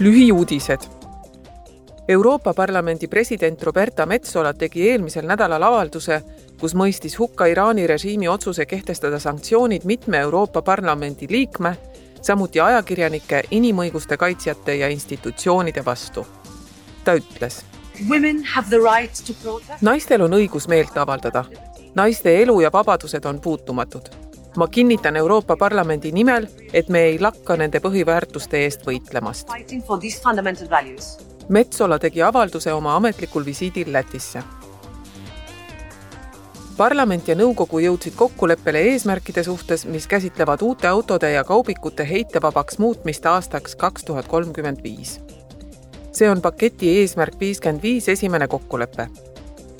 lühiuudised. Euroopa Parlamendi president Roberta Metsola tegi eelmisel nädalal avalduse, kus mõistis hukka Iraani režiimi otsuse kehtestada sanktsioonid mitme Euroopa Parlamendi liikme, samuti ajakirjanike, inimõiguste kaitsjate ja institutsioonide vastu. ta ütles. Naistel on õigus meelt avaldada. naiste elu ja vabadused on puutumatud ma kinnitan Euroopa Parlamendi nimel, et me ei lakka nende põhiväärtuste eest võitlemast. Metsola tegi avalduse oma ametlikul visiidil Lätisse. parlament ja nõukogu jõudsid kokkuleppele eesmärkide suhtes, mis käsitlevad uute autode ja kaubikute heitevabaks muutmist aastaks kaks tuhat kolmkümmend viis. see on paketi Eesmärk viiskümmend viis esimene kokkulepe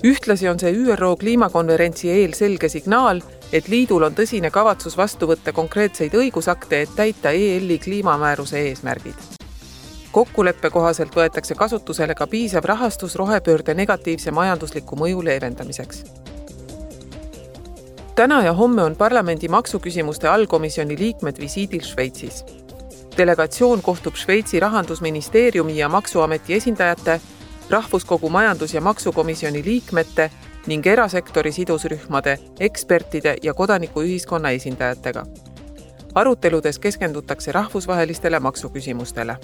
ühtlasi on see ÜRO kliimakonverentsi eel selge signaal, et liidul on tõsine kavatsus vastu võtta konkreetseid õigusakte, et täita EL-i kliimamääruse eesmärgid. kokkuleppe kohaselt võetakse kasutusele ka piisav rahastus rohepöörde negatiivse majandusliku mõju leevendamiseks. täna ja homme on parlamendi maksuküsimuste allkomisjoni liikmed visiidil Šveitsis. delegatsioon kohtub Šveitsi rahandusministeeriumi ja Maksuameti esindajate rahvuskogu majandus- ja maksukomisjoni liikmete ning erasektori sidusrühmade, ekspertide ja kodanikuühiskonna esindajatega. aruteludes keskendutakse rahvusvahelistele maksuküsimustele